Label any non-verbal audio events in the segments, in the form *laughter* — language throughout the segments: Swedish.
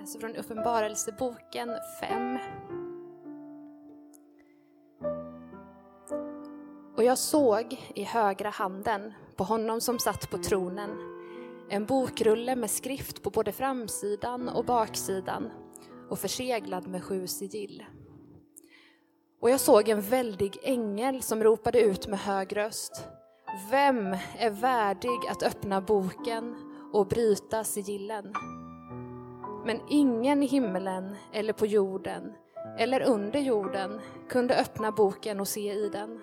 läser från Uppenbarelseboken 5. Och jag såg i högra handen på honom som satt på tronen en bokrulle med skrift på både framsidan och baksidan och förseglad med sju sigill. Och jag såg en väldig ängel som ropade ut med hög röst. Vem är värdig att öppna boken och bryta sigillen? Men ingen i himmelen eller på jorden eller under jorden kunde öppna boken och se i den.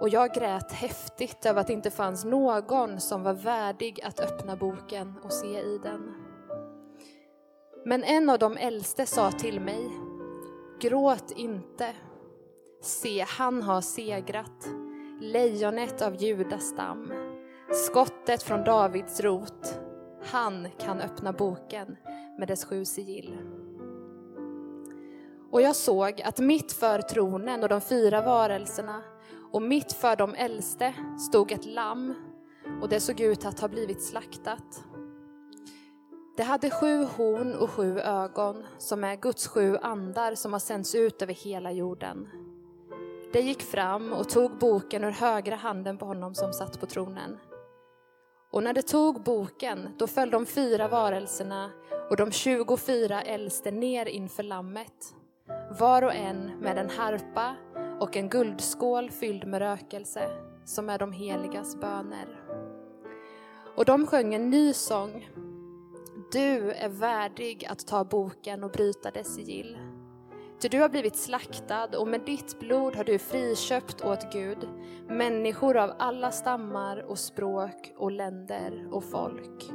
Och jag grät häftigt över att det inte fanns någon som var värdig att öppna boken och se i den. Men en av de äldste sa till mig, gråt inte. Se, han har segrat, lejonet av Judas stam, skottet från Davids rot. Han kan öppna boken med dess sju sigill. Och jag såg att mitt för tronen och de fyra varelserna och mitt för de äldste stod ett lamm och det såg ut att ha blivit slaktat. Det hade sju horn och sju ögon, som är Guds sju andar som har sänts ut över hela jorden. Det gick fram och tog boken ur högra handen på honom som satt på tronen. Och när de tog boken, då föll de fyra varelserna och de tjugofyra äldste ner inför lammet, var och en med en harpa och en guldskål fylld med rökelse, som är de heligas böner. Och de sjöng en ny sång. Du är värdig att ta boken och bryta dess sigill. Ty du har blivit slaktad och med ditt blod har du friköpt åt Gud människor av alla stammar och språk och länder och folk.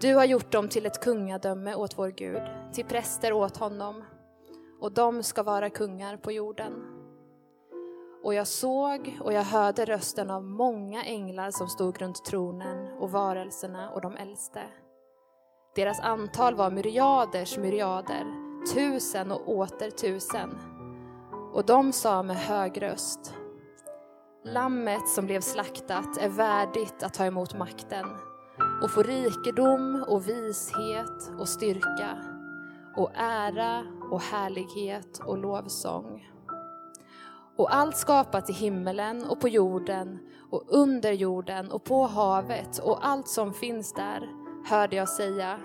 Du har gjort dem till ett kungadöme åt vår Gud, till präster åt honom och de ska vara kungar på jorden. Och jag såg och jag hörde rösten av många änglar som stod runt tronen och varelserna och de äldste. Deras antal var myriaders myriader, tusen och åter tusen. Och de sa med hög röst, Lammet som blev slaktat är värdigt att ta emot makten och få rikedom och vishet och styrka och ära och härlighet och lovsång. Och allt skapat i himmelen och på jorden och under jorden och på havet och allt som finns där hörde jag säga,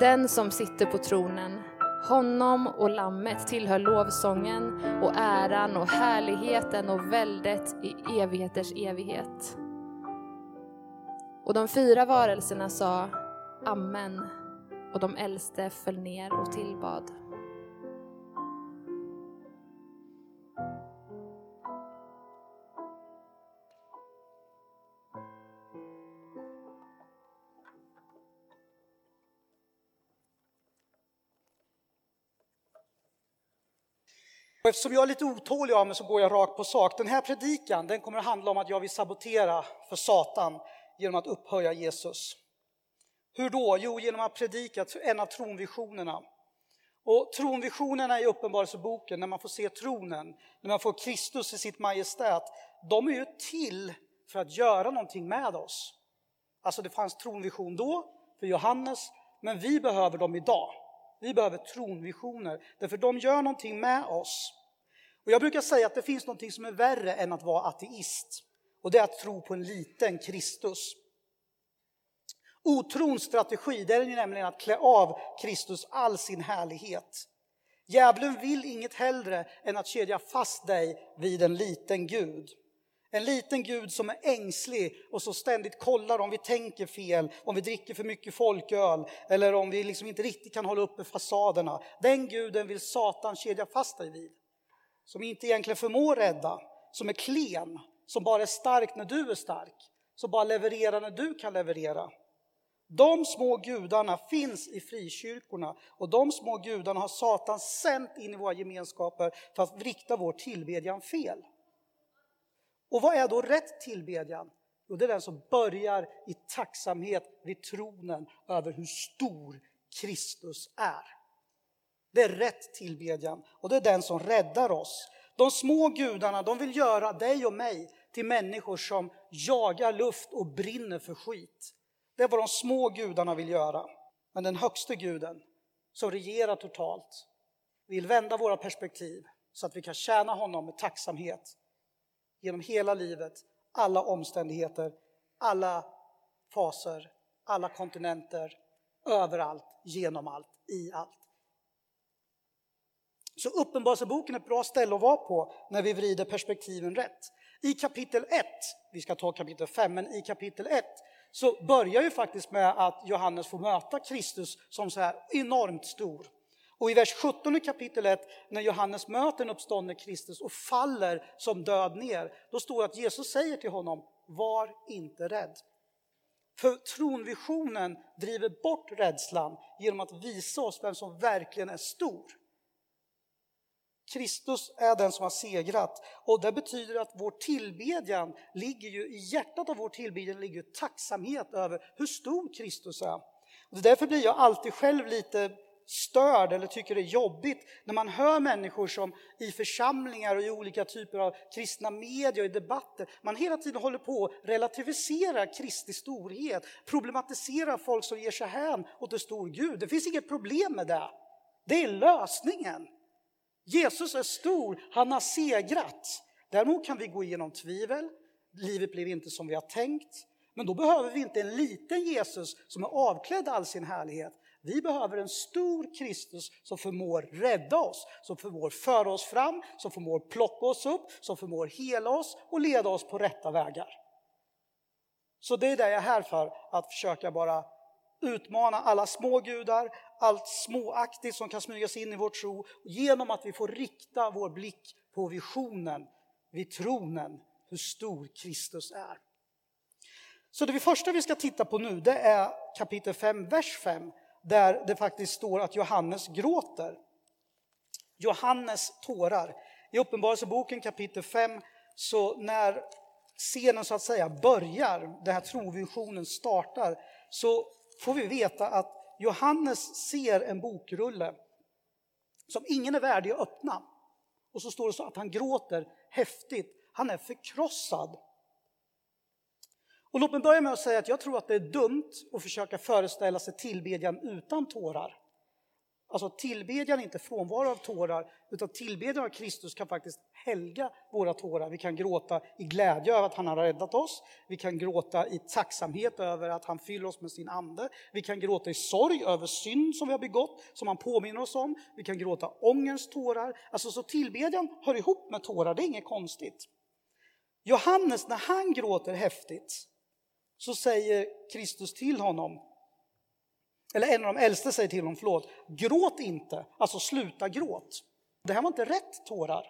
den som sitter på tronen, honom och lammet tillhör lovsången och äran och härligheten och väldet i evigheters evighet. Och de fyra varelserna sa Amen och de äldste föll ner och tillbad. Och eftersom jag är lite otålig av mig så går jag rakt på sak. Den här predikan den kommer att handla om att jag vill sabotera för Satan genom att upphöja Jesus. Hur då? Jo, genom att predika en av tronvisionerna. Och tronvisionerna i Uppenbarelseboken, när man får se tronen, när man får Kristus i sitt majestät, de är ju till för att göra någonting med oss. Alltså det fanns tronvision då, för Johannes, men vi behöver dem idag. Vi behöver tronvisioner, därför de gör någonting med oss. Och jag brukar säga att det finns någonting som är värre än att vara ateist. Och det är att tro på en liten Kristus. Otrons strategi det är ju nämligen att klä av Kristus all sin härlighet. Djävulen vill inget hellre än att kedja fast dig vid en liten Gud. En liten Gud som är ängslig och så ständigt kollar om vi tänker fel, om vi dricker för mycket folköl eller om vi liksom inte riktigt kan hålla uppe fasaderna. Den guden vill Satan kedja fast dig vid. Som inte egentligen förmår rädda, som är klen, som bara är stark när du är stark, som bara levererar när du kan leverera. De små gudarna finns i frikyrkorna och de små gudarna har Satan sänt in i våra gemenskaper för att rikta vår tillbedjan fel. Och vad är då rätt tillbedjan? Jo, det är den som börjar i tacksamhet vid tronen över hur stor Kristus är. Det är rätt tillbedjan och det är den som räddar oss. De små gudarna de vill göra dig och mig till människor som jagar luft och brinner för skit. Det är vad de små gudarna vill göra. Men den högste guden som regerar totalt vill vända våra perspektiv så att vi kan tjäna honom med tacksamhet genom hela livet, alla omständigheter, alla faser, alla kontinenter, överallt, genom allt, i allt. Så Uppenbarelseboken är ett bra ställe att vara på när vi vrider perspektiven rätt. I kapitel 1, vi ska ta kapitel 5, men i kapitel 1 så börjar ju faktiskt med att Johannes får möta Kristus som så här enormt stor. Och i vers 17 i kapitel 1, när Johannes möter den uppståndne Kristus och faller som död ner, då står det att Jesus säger till honom, var inte rädd. För tronvisionen driver bort rädslan genom att visa oss vem som verkligen är stor. Kristus är den som har segrat och det betyder att vår tillbedjan ligger ju i hjärtat av vår tillbedjan ligger tacksamhet över hur stor Kristus är. Och därför blir jag alltid själv lite störd eller tycker det är jobbigt när man hör människor som i församlingar och i olika typer av kristna medier och i debatter, man hela tiden håller på att relativisera Kristi storhet, problematisera folk som ger sig hän åt en stor Gud. Det finns inget problem med det. Det är lösningen. Jesus är stor, han har segrat. Däremot kan vi gå igenom tvivel, livet blev inte som vi har tänkt. Men då behöver vi inte en liten Jesus som är avklädd all sin härlighet. Vi behöver en stor Kristus som förmår rädda oss, som förmår föra oss fram, som förmår plocka oss upp, som förmår hela oss och leda oss på rätta vägar. Så det är det jag är här för, att försöka bara utmana alla små gudar, allt småaktigt som kan smyga sig in i vår tro genom att vi får rikta vår blick på visionen vid tronen, hur stor Kristus är. Så det första vi ska titta på nu det är kapitel 5, vers 5 där det faktiskt står att Johannes gråter. Johannes tårar. I Uppenbarelseboken kapitel 5, så när scenen så att säga börjar, den här trovisionen startar, så får vi veta att Johannes ser en bokrulle som ingen är värdig att öppna. Och så står det så att han gråter häftigt. Han är förkrossad. Och låt mig börja med att säga att jag tror att det är dumt att försöka föreställa sig tillbedjan utan tårar. Alltså tillbedjan är inte frånvaro av tårar, utan tillbedjan av Kristus kan faktiskt helga våra tårar. Vi kan gråta i glädje över att han har räddat oss. Vi kan gråta i tacksamhet över att han fyller oss med sin ande. Vi kan gråta i sorg över synd som vi har begått, som han påminner oss om. Vi kan gråta ångerns tårar. Alltså så tillbedjan hör ihop med tårar, det är inget konstigt. Johannes, när han gråter häftigt, så säger Kristus till honom, eller en av de äldste säger till honom, förlåt, gråt inte, alltså sluta gråt. Det här var inte rätt tårar.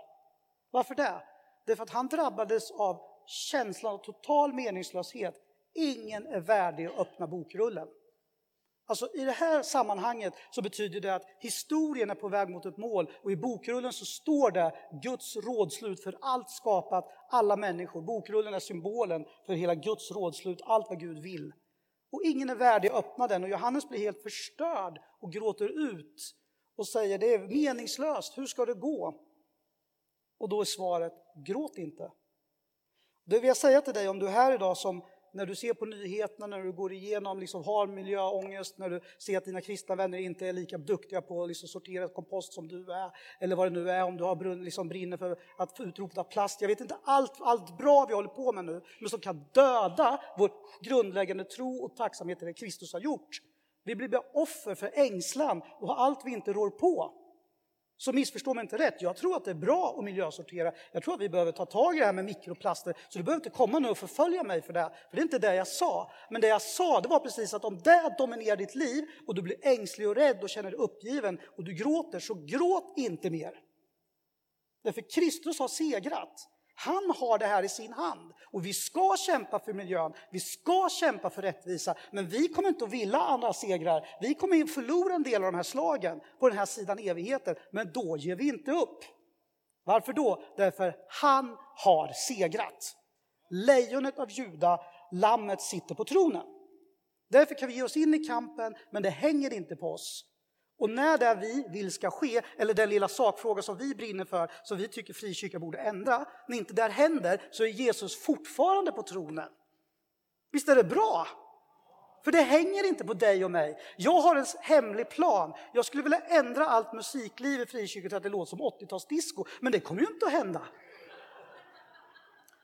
Varför det? Det är för att han drabbades av känslan av total meningslöshet. Ingen är värdig att öppna bokrullen. Alltså I det här sammanhanget så betyder det att historien är på väg mot ett mål och i bokrullen så står det Guds rådslut för allt skapat, alla människor. Bokrullen är symbolen för hela Guds rådslut, allt vad Gud vill. Och ingen är värdig att öppna den och Johannes blir helt förstörd och gråter ut och säger det är meningslöst, hur ska det gå? Och då är svaret, gråt inte. Det vill jag säga till dig om du är här idag som när du ser på nyheterna, när du går igenom, liksom har miljöångest, när du ser att dina kristna vänner inte är lika duktiga på att liksom sortera kompost som du är, eller vad det nu är, om du har brunn, liksom brinner för att utrota plast. Jag vet inte allt, allt bra vi håller på med nu, men som kan döda vår grundläggande tro och tacksamhet till det Kristus har gjort. Vi blir offer för ängslan och har allt vi inte rår på. Så missförstå mig inte rätt, jag tror att det är bra att miljösortera. Jag tror att vi behöver ta tag i det här med mikroplaster. Så du behöver inte komma nu och förfölja mig för det, för det är inte det jag sa. Men det jag sa, det var precis att om det dominerar ditt liv och du blir ängslig och rädd och känner dig uppgiven och du gråter, så gråt inte mer. Därför Kristus har segrat. Han har det här i sin hand. Och vi ska kämpa för miljön, vi ska kämpa för rättvisa, men vi kommer inte att vilja andra segrar. Vi kommer att förlora en del av de här slagen på den här sidan evigheten, men då ger vi inte upp. Varför då? Därför han har segrat. Lejonet av Juda, lammet sitter på tronen. Därför kan vi ge oss in i kampen, men det hänger inte på oss. Och när det vi vill ska ske, eller den lilla sakfråga som vi brinner för, som vi tycker frikyrkan borde ändra, när inte det händer så är Jesus fortfarande på tronen. Visst är det bra? För det hänger inte på dig och mig. Jag har en hemlig plan. Jag skulle vilja ändra allt musikliv i frikyrkan till att det låter som 80-talsdisco, men det kommer ju inte att hända.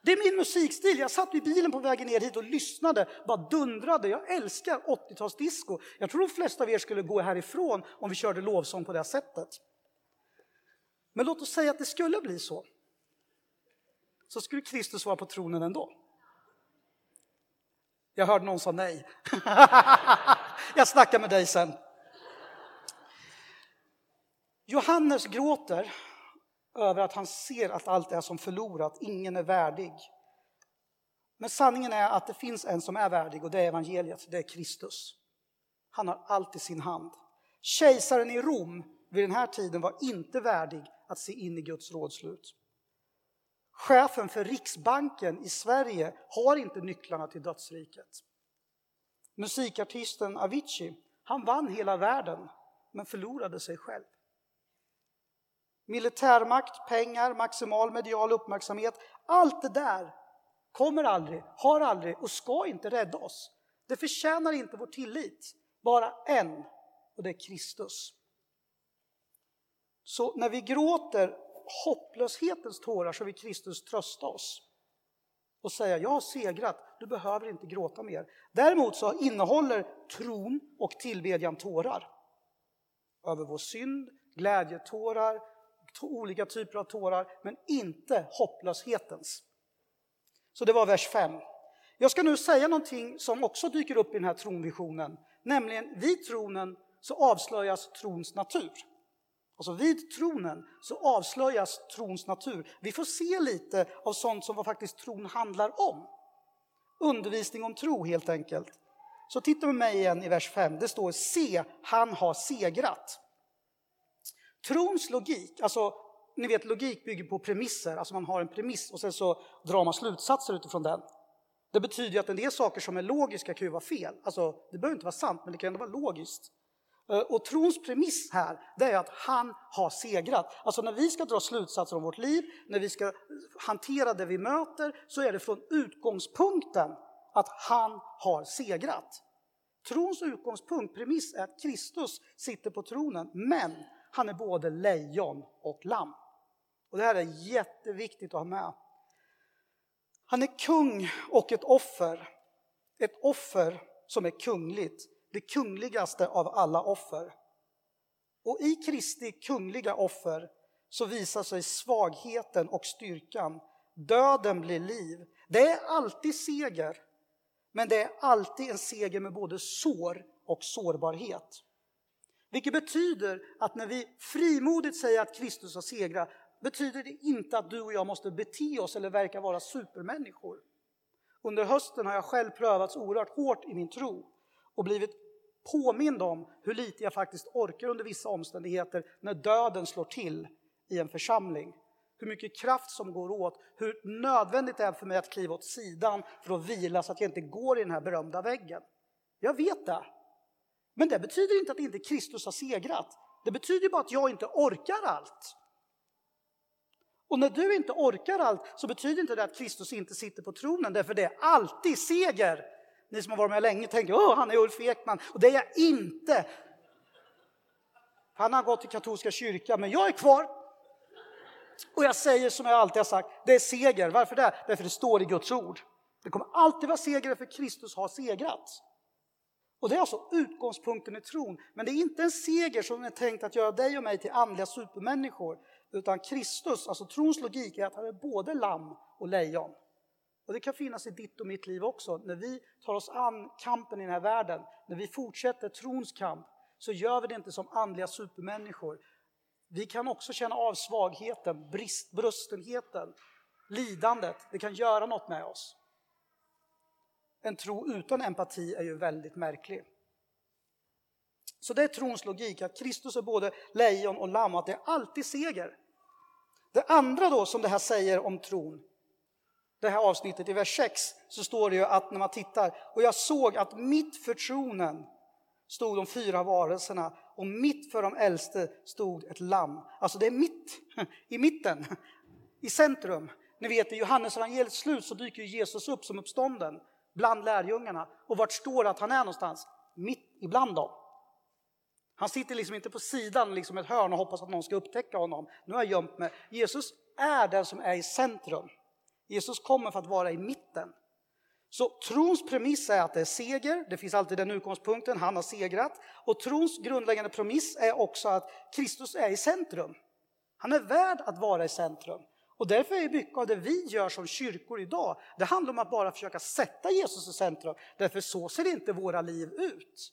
Det är min musikstil. Jag satt i bilen på vägen ner hit och lyssnade, bara dundrade. Jag älskar 80-talsdisco. Jag tror de flesta av er skulle gå härifrån om vi körde lovsång på det sättet. Men låt oss säga att det skulle bli så. Så skulle Kristus vara på tronen ändå. Jag hörde någon sa nej. *laughs* Jag snackar med dig sen. Johannes gråter över att han ser att allt är som förlorat, ingen är värdig. Men sanningen är att det finns en som är värdig och det är evangeliet, det är Kristus. Han har allt i sin hand. Kejsaren i Rom vid den här tiden var inte värdig att se in i Guds rådslut. Chefen för Riksbanken i Sverige har inte nycklarna till dödsriket. Musikartisten Avicii, han vann hela världen men förlorade sig själv. Militärmakt, pengar, maximal medial uppmärksamhet, allt det där kommer aldrig, har aldrig och ska inte rädda oss. Det förtjänar inte vår tillit. Bara en, och det är Kristus. Så när vi gråter hopplöshetens tårar så vill Kristus trösta oss och säga jag har segrat, du behöver inte gråta mer. Däremot så innehåller tron och tillbedjan tårar över vår synd, glädjetårar, olika typer av tårar, men inte hopplöshetens. Så det var vers 5. Jag ska nu säga någonting som också dyker upp i den här tronvisionen, nämligen vid tronen så avslöjas trons natur. Alltså vid tronen så avslöjas trons natur. Vi får se lite av sånt som vad faktiskt tron handlar om. Undervisning om tro helt enkelt. Så titta med mig igen i vers 5. Det står se, han har segrat. Trons logik, alltså ni vet logik bygger på premisser, alltså man har en premiss och sen så drar man slutsatser utifrån den. Det betyder att en del saker som är logiska kan ju vara fel. Alltså, det behöver inte vara sant, men det kan ändå vara logiskt. Eh, och trons premiss här, det är att han har segrat. Alltså när vi ska dra slutsatser om vårt liv, när vi ska hantera det vi möter, så är det från utgångspunkten att han har segrat. Trons utgångspunkt, premiss, är att Kristus sitter på tronen, men han är både lejon och lamm. Och det här är jätteviktigt att ha med. Han är kung och ett offer. Ett offer som är kungligt det kungligaste av alla offer. Och i Kristi kungliga offer så visar sig svagheten och styrkan. Döden blir liv. Det är alltid seger, men det är alltid en seger med både sår och sårbarhet. Vilket betyder att när vi frimodigt säger att Kristus har segrat betyder det inte att du och jag måste bete oss eller verka vara supermänniskor. Under hösten har jag själv prövats oerhört hårt i min tro och blivit påmind om hur lite jag faktiskt orkar under vissa omständigheter när döden slår till i en församling. Hur mycket kraft som går åt, hur nödvändigt det är för mig att kliva åt sidan för att vila så att jag inte går i den här berömda väggen. Jag vet det. Men det betyder inte att inte Kristus har segrat. Det betyder bara att jag inte orkar allt. Och när du inte orkar allt så betyder inte det att Kristus inte sitter på tronen, därför det är alltid seger ni som har varit med länge tänker ”Åh, han är Ulf Ekman och det är jag inte. Han har gått till katolska kyrkan men jag är kvar. Och jag säger som jag alltid har sagt, det är seger. Varför det? Därför det står i Guds ord. Det kommer alltid vara seger för Kristus har segrat. Och det är alltså utgångspunkten i tron. Men det är inte en seger som är tänkt att göra dig och mig till andliga supermänniskor. Utan Kristus, alltså trons logik är att han är både lamm och lejon. Och det kan finnas i ditt och mitt liv också. När vi tar oss an kampen i den här världen, när vi fortsätter trons kamp, så gör vi det inte som andliga supermänniskor. Vi kan också känna av svagheten, brist, brustenheten, lidandet. Det kan göra något med oss. En tro utan empati är ju väldigt märklig. Så det är trons logik, att Kristus är både lejon och lamm och att det är alltid seger. Det andra då som det här säger om tron, det här avsnittet, i vers 6, så står det ju att när man tittar, och jag såg att mitt för tronen stod de fyra varelserna och mitt för de äldste stod ett lamm. Alltså det är mitt, *laughs* i mitten, i centrum. Ni vet i Johannes evangeliets slut så dyker Jesus upp som uppstånden bland lärjungarna. Och vart står det att han är någonstans? Mitt ibland dem. Han sitter liksom inte på sidan, liksom ett hörn och hoppas att någon ska upptäcka honom. Nu har jag gömt mig. Jesus är den som är i centrum. Jesus kommer för att vara i mitten. Så trons premiss är att det är seger, det finns alltid den utgångspunkten, han har segrat. Och trons grundläggande premiss är också att Kristus är i centrum. Han är värd att vara i centrum. Och därför är mycket av det vi gör som kyrkor idag, det handlar om att bara försöka sätta Jesus i centrum. Därför så ser inte våra liv ut.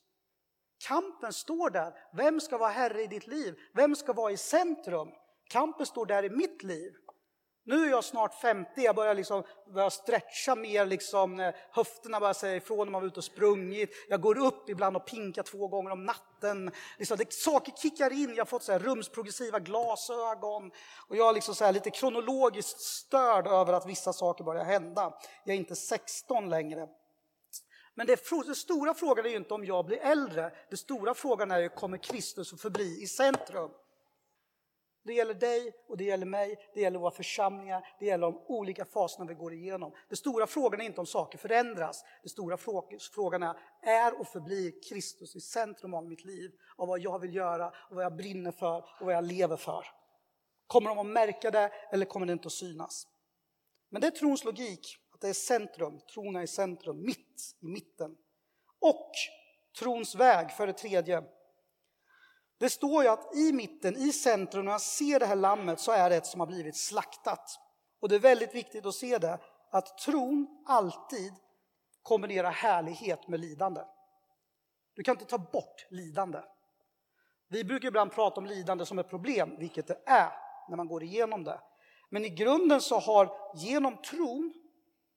Kampen står där. Vem ska vara herre i ditt liv? Vem ska vara i centrum? Kampen står där i mitt liv. Nu är jag snart 50, jag börjar, liksom, börjar stretcha mer, liksom, eh, höfterna börjar säga ifrån när man var ute och sprungit. Jag går upp ibland och pinkar två gånger om natten. Liksom, det, saker kickar in, jag har fått så här, rumsprogressiva glasögon. Och jag är liksom, så här, lite kronologiskt störd över att vissa saker börjar hända. Jag är inte 16 längre. Men det, den stora frågan är ju inte om jag blir äldre. Den stora frågan är ju, kommer Kristus att förbli i centrum? Det gäller dig och det gäller mig, det gäller våra församlingar, det gäller de olika faserna vi går igenom. Den stora frågan är inte om saker förändras. Den stora frågan är, är och förblir Kristus i centrum av mitt liv? Av vad jag vill göra, och vad jag brinner för och vad jag lever för. Kommer de att märka det eller kommer det inte att synas? Men det är trons logik, att det är centrum, tron är i centrum, mitt i mitten. Och trons väg, för det tredje, det står ju att i mitten, i centrum, när jag ser det här lammet så är det ett som har blivit slaktat. Och det är väldigt viktigt att se det, att tron alltid kombinerar härlighet med lidande. Du kan inte ta bort lidande. Vi brukar ibland prata om lidande som ett problem, vilket det är när man går igenom det. Men i grunden så har genom tron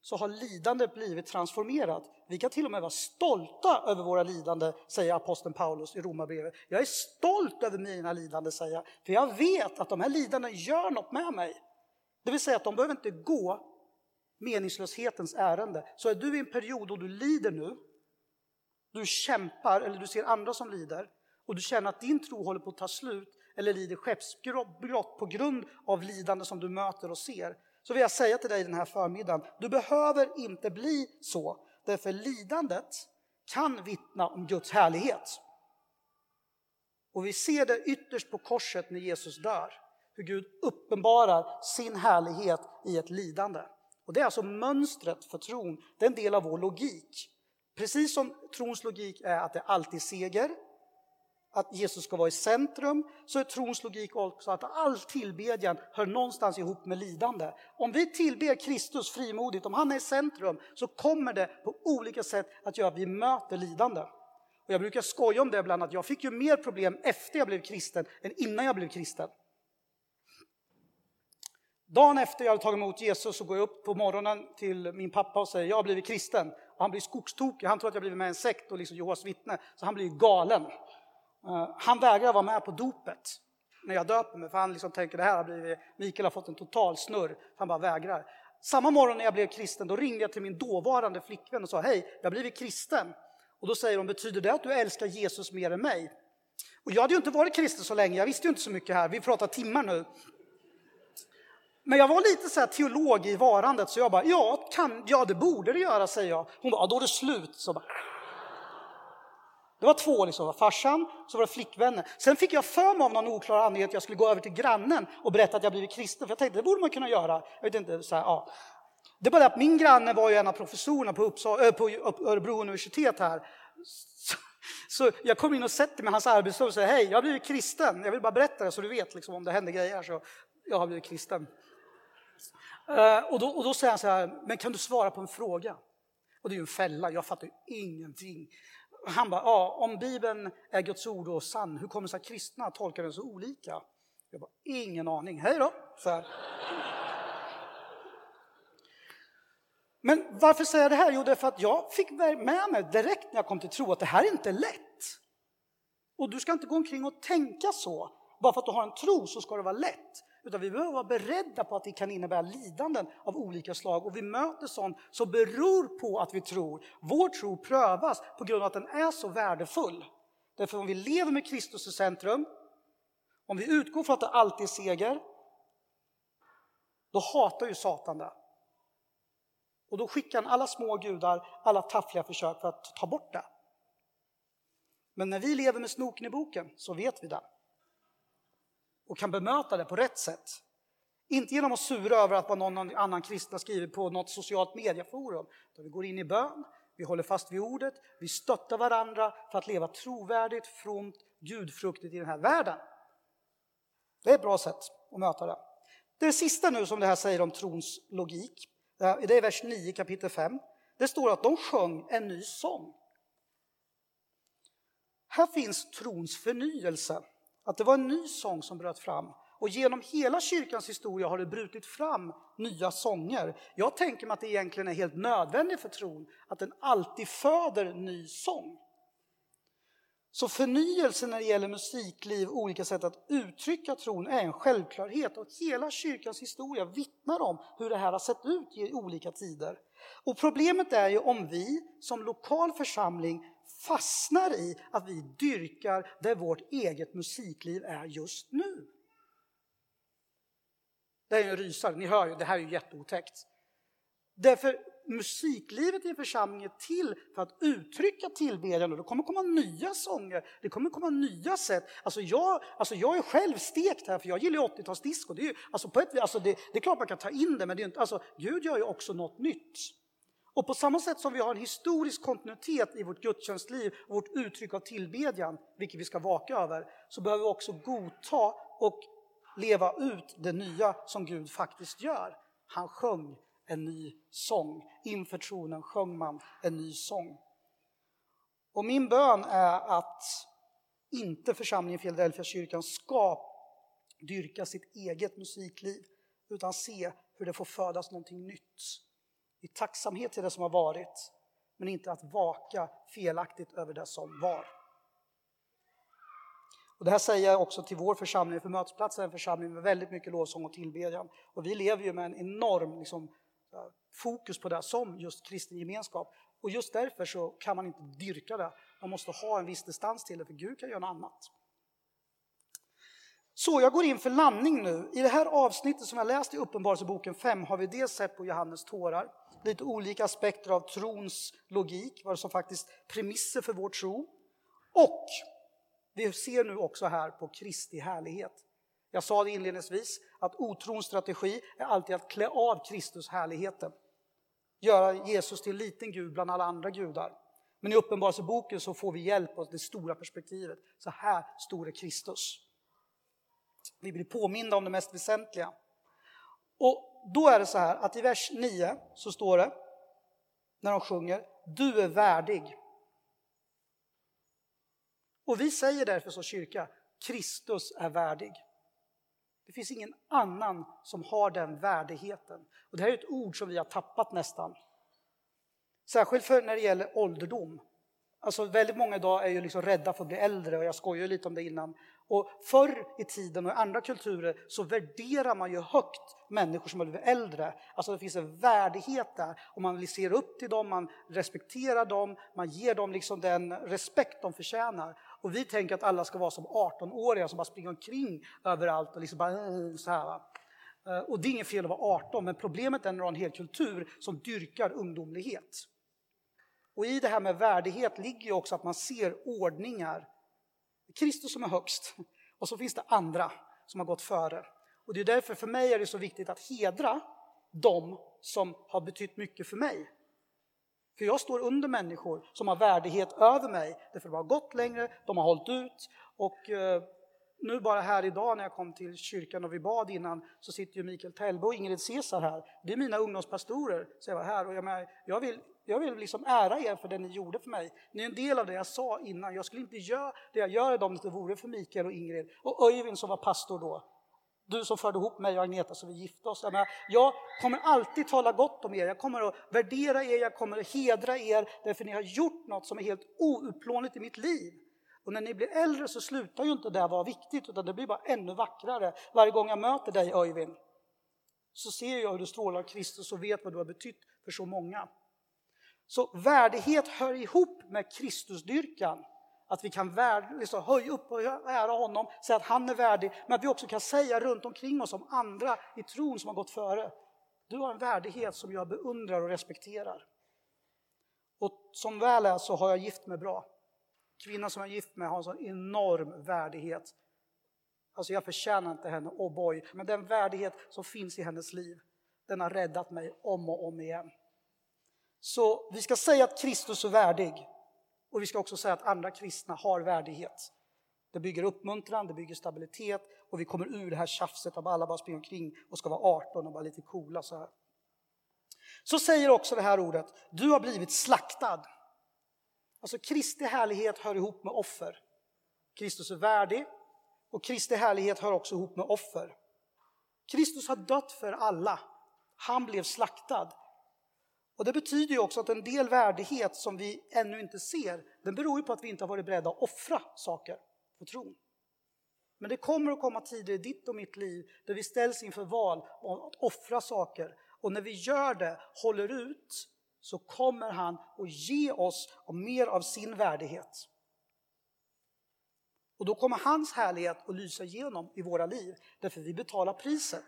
så har lidandet blivit transformerat. Vi kan till och med vara stolta över våra lidande, säger aposteln Paulus i Romarbrevet. Jag är stolt över mina lidande, säger jag, för jag vet att de här lidanden gör något med mig. Det vill säga att de behöver inte gå meningslöshetens ärende. Så är du i en period och du lider nu, du kämpar eller du ser andra som lider och du känner att din tro håller på att ta slut eller lider skeppsbrott på grund av lidande som du möter och ser, så vill jag säga till dig den här förmiddagen, du behöver inte bli så. Därför lidandet kan vittna om Guds härlighet. Och vi ser det ytterst på korset när Jesus dör. Hur Gud uppenbarar sin härlighet i ett lidande. Och Det är alltså mönstret för tron, det är en del av vår logik. Precis som trons logik är att det alltid är seger, att Jesus ska vara i centrum, så är trons logik också att all tillbedjan hör någonstans ihop med lidande. Om vi tillber Kristus frimodigt, om han är i centrum, så kommer det på olika sätt att göra att vi möter lidande. Och jag brukar skoja om det ibland, att jag fick ju mer problem efter jag blev kristen än innan jag blev kristen. Dagen efter jag hade tagit emot Jesus så går jag upp på morgonen till min pappa och säger jag har blivit kristen. Och han blir skogstokig, han tror att jag blivit med i en sekt och liksom Jehovas vittne, så han blir galen. Eh, han vägrar vara med på dopet när jag döper mig, för han liksom tänker det här har blivit, Mikael har fått en total snurr, han bara vägrar. Samma morgon när jag blev kristen, då ringde jag till min dåvarande flickvän och sa hej, jag har blivit kristen. Och då säger hon, betyder det att du älskar Jesus mer än mig? Och jag hade ju inte varit kristen så länge, jag visste ju inte så mycket här, vi pratar timmar nu. Men jag var lite så teolog i varandet, så jag bara, ja, kan, ja det borde det göra, säger jag. Hon bara, då är det slut. Så bara, det var två, liksom, farsan, så var det flickvännen. Sen fick jag för mig av någon oklar anledning att jag skulle gå över till grannen och berätta att jag blivit kristen, för jag tänkte det borde man kunna göra. Jag vet inte, så här, ja. Det var det att min granne var ju en av professorerna på, Uppsala, äh, på Örebro universitet här. Så, så jag kom in och sätter mig i hans arbetsrum och säger hej, jag har blivit kristen. Jag vill bara berätta det så du vet liksom, om det händer grejer. Så jag har blivit kristen. Uh, och, då, och då säger han så här, men kan du svara på en fråga? Och det är ju en fälla, jag fattar ju ingenting. Han bara, ja, om Bibeln är Guds ord och sann, hur kommer det sig att kristna tolkar den så olika? Jag bara, ingen aning, hej då! Så här. Men varför säger jag det här? Jo, det är för att jag fick med mig direkt när jag kom till tro att det här är inte lätt. Och du ska inte gå omkring och tänka så. Bara för att du har en tro så ska det vara lätt. Utan vi behöver vara beredda på att det kan innebära lidanden av olika slag. Och vi möter sånt som beror på att vi tror. Vår tro prövas på grund av att den är så värdefull. Därför om vi lever med Kristus i centrum, om vi utgår från att det alltid är seger, då hatar ju Satan det. Och då skickar han alla små gudar, alla taffliga försök för att ta bort det. Men när vi lever med snoken i boken så vet vi det. Och kan bemöta det på rätt sätt. Inte genom att sura över att vad någon annan kristen har skrivit på något socialt medieforum. Utan vi går in i bön, vi håller fast vid ordet, vi stöttar varandra för att leva trovärdigt, fromt, gudfruktigt i den här världen. Det är ett bra sätt att möta det. Det sista nu som det här säger om trons logik, det är vers 9 kapitel 5. Det står att de sjöng en ny sång. Här finns trons förnyelse, att det var en ny sång som bröt fram. Och genom hela kyrkans historia har det brutit fram nya sånger. Jag tänker mig att det egentligen är helt nödvändigt för tron att den alltid föder ny sång. Så förnyelse när det gäller musikliv, olika sätt att uttrycka tron är en självklarhet och hela kyrkans historia vittnar om hur det här har sett ut i olika tider. Och problemet är ju om vi som lokal församling fastnar i att vi dyrkar där vårt eget musikliv är just nu. Det här är en rysare, ni hör ju, det här är ju jätteotäckt. Därför musiklivet i en församling är till för att uttrycka tillbedjan och det kommer komma nya sånger, det kommer komma nya sätt. Alltså jag, alltså jag är själv stekt här för jag gillar 80-talsdisco. Det, är alltså alltså det, det, är klart man kan ta in det men det är inte, alltså Gud gör ju också något nytt. Och på samma sätt som vi har en historisk kontinuitet i vårt gudstjänstliv, vårt uttryck av tillbedjan, vilket vi ska vaka över, så behöver vi också godta och leva ut det nya som Gud faktiskt gör. Han sjöng en ny sång. Inför tronen sjöng man en ny sång. Och min bön är att inte församlingen Philadelphia kyrkan ska dyrka sitt eget musikliv, utan se hur det får födas någonting nytt. I tacksamhet till det som har varit, men inte att vaka felaktigt över det som var. Och det här säger jag också till vår församling, för Mötesplatsen är en församling med väldigt mycket lovsång och tillbedjan. Och vi lever ju med en enorm liksom, eh, fokus på det som just kristen gemenskap. Och just därför så kan man inte dyrka det. Man måste ha en viss distans till det, för Gud kan göra något annat. Så jag går in för landning nu. I det här avsnittet som jag läst i Uppenbarelseboken 5 har vi dels sett på Johannes tårar, lite olika aspekter av trons logik, vad som faktiskt premisser för vår tro. Och vi ser nu också här på Kristi härlighet. Jag sa det inledningsvis att otrons strategi är alltid att klä av Kristus härligheten. Göra Jesus till en liten gud bland alla andra gudar. Men i Uppenbarelseboken så får vi hjälp av det stora perspektivet. Så här stor är Kristus. Vi blir påminda om det mest väsentliga. Och då är det så här att i vers 9 så står det, när de sjunger, du är värdig. Och vi säger därför som kyrka, Kristus är värdig. Det finns ingen annan som har den värdigheten. Och det här är ett ord som vi har tappat nästan. Särskilt för när det gäller ålderdom. Alltså väldigt många idag är ju liksom rädda för att bli äldre och jag skojar lite om det innan. Och förr i tiden och i andra kulturer så värderar man ju högt människor som har blivit äldre. Alltså det finns en värdighet där och man ser upp till dem, man respekterar dem, man ger dem liksom den respekt de förtjänar. Och vi tänker att alla ska vara som 18-åringar som bara springer omkring överallt och liksom bara eh, så här. Eh, och det är inget fel att vara 18, men problemet är när du har en hel kultur som dyrkar ungdomlighet. Och i det här med värdighet ligger ju också att man ser ordningar. Kristus som är högst, och så finns det andra som har gått före. Och det är därför för mig är det så viktigt att hedra dem som har betytt mycket för mig. För jag står under människor som har värdighet över mig, därför de har gått längre, de har hållit ut. Och eh, nu bara här idag när jag kom till kyrkan och vi bad innan så sitter ju Mikael Tellbo och Ingrid Cesar här. Det är mina ungdomspastorer, så jag var här. Och jag, med, jag vill, jag vill liksom ära er för det ni gjorde för mig. Ni är en del av det jag sa innan. Jag skulle inte göra det jag gör om det inte vore för Mikael och Ingrid. Och Öyvind som var pastor då. Du som förde ihop mig och Agneta så vi gifte oss. Jag, menar, jag kommer alltid tala gott om er, jag kommer att värdera er, jag kommer att hedra er därför ni har gjort något som är helt outplånligt i mitt liv. Och när ni blir äldre så slutar ju inte det vara viktigt utan det blir bara ännu vackrare. Varje gång jag möter dig Öyvind så ser jag hur du strålar av Kristus och vet vad du har betytt för så många. Så värdighet hör ihop med Kristusdyrkan. Att vi kan liksom, höja upp och ära honom, säga att han är värdig, men att vi också kan säga runt omkring oss om andra i tron som har gått före. Du har en värdighet som jag beundrar och respekterar. Och som väl är så har jag gift mig bra. Kvinnan som jag är gift med har en sån enorm värdighet. Alltså jag förtjänar inte henne, oh boy. Men den värdighet som finns i hennes liv, den har räddat mig om och om igen. Så vi ska säga att Kristus är värdig. Och vi ska också säga att andra kristna har värdighet. Det bygger uppmuntran, det bygger stabilitet och vi kommer ur det här tjafset av alla bara springer omkring och ska vara 18 och vara lite coola så här. Så säger också det här ordet, du har blivit slaktad. Alltså Kristi härlighet hör ihop med offer. Kristus är värdig och Kristi härlighet hör också ihop med offer. Kristus har dött för alla. Han blev slaktad. Och Det betyder ju också att en del värdighet som vi ännu inte ser, den beror ju på att vi inte har varit beredda att offra saker för tron. Men det kommer att komma tider i ditt och mitt liv där vi ställs inför val att offra saker. Och när vi gör det, håller ut, så kommer han att ge oss mer av sin värdighet. Och då kommer hans härlighet att lysa igenom i våra liv, därför vi betalar priset.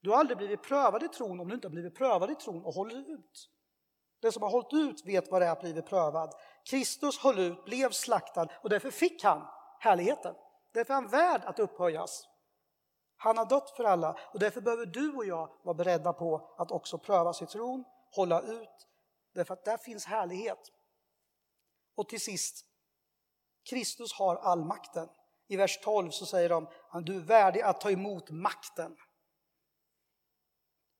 Du har aldrig blivit prövad i tron om du inte har blivit prövad i tron och håller ut. Den som har hållit ut vet vad det är att bli prövad. Kristus höll ut, blev slaktad och därför fick han härligheten. Därför är han värd att upphöjas. Han har dött för alla och därför behöver du och jag vara beredda på att också prövas i tron, hålla ut, därför att där finns härlighet. Och till sist, Kristus har all makten. I vers 12 så säger de att du är värdig att ta emot makten.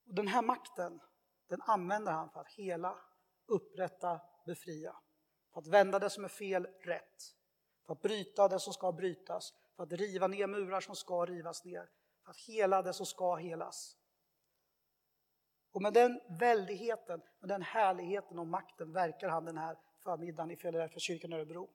Och den här makten, den använder han för att hela, upprätta, befria. För att vända det som är fel rätt. För att bryta det som ska brytas. För att riva ner murar som ska rivas ner. För att hela det som ska helas. Och med den väldigheten, med den härligheten och makten verkar han den här förmiddagen i Philadelphia kyrkan Örebro.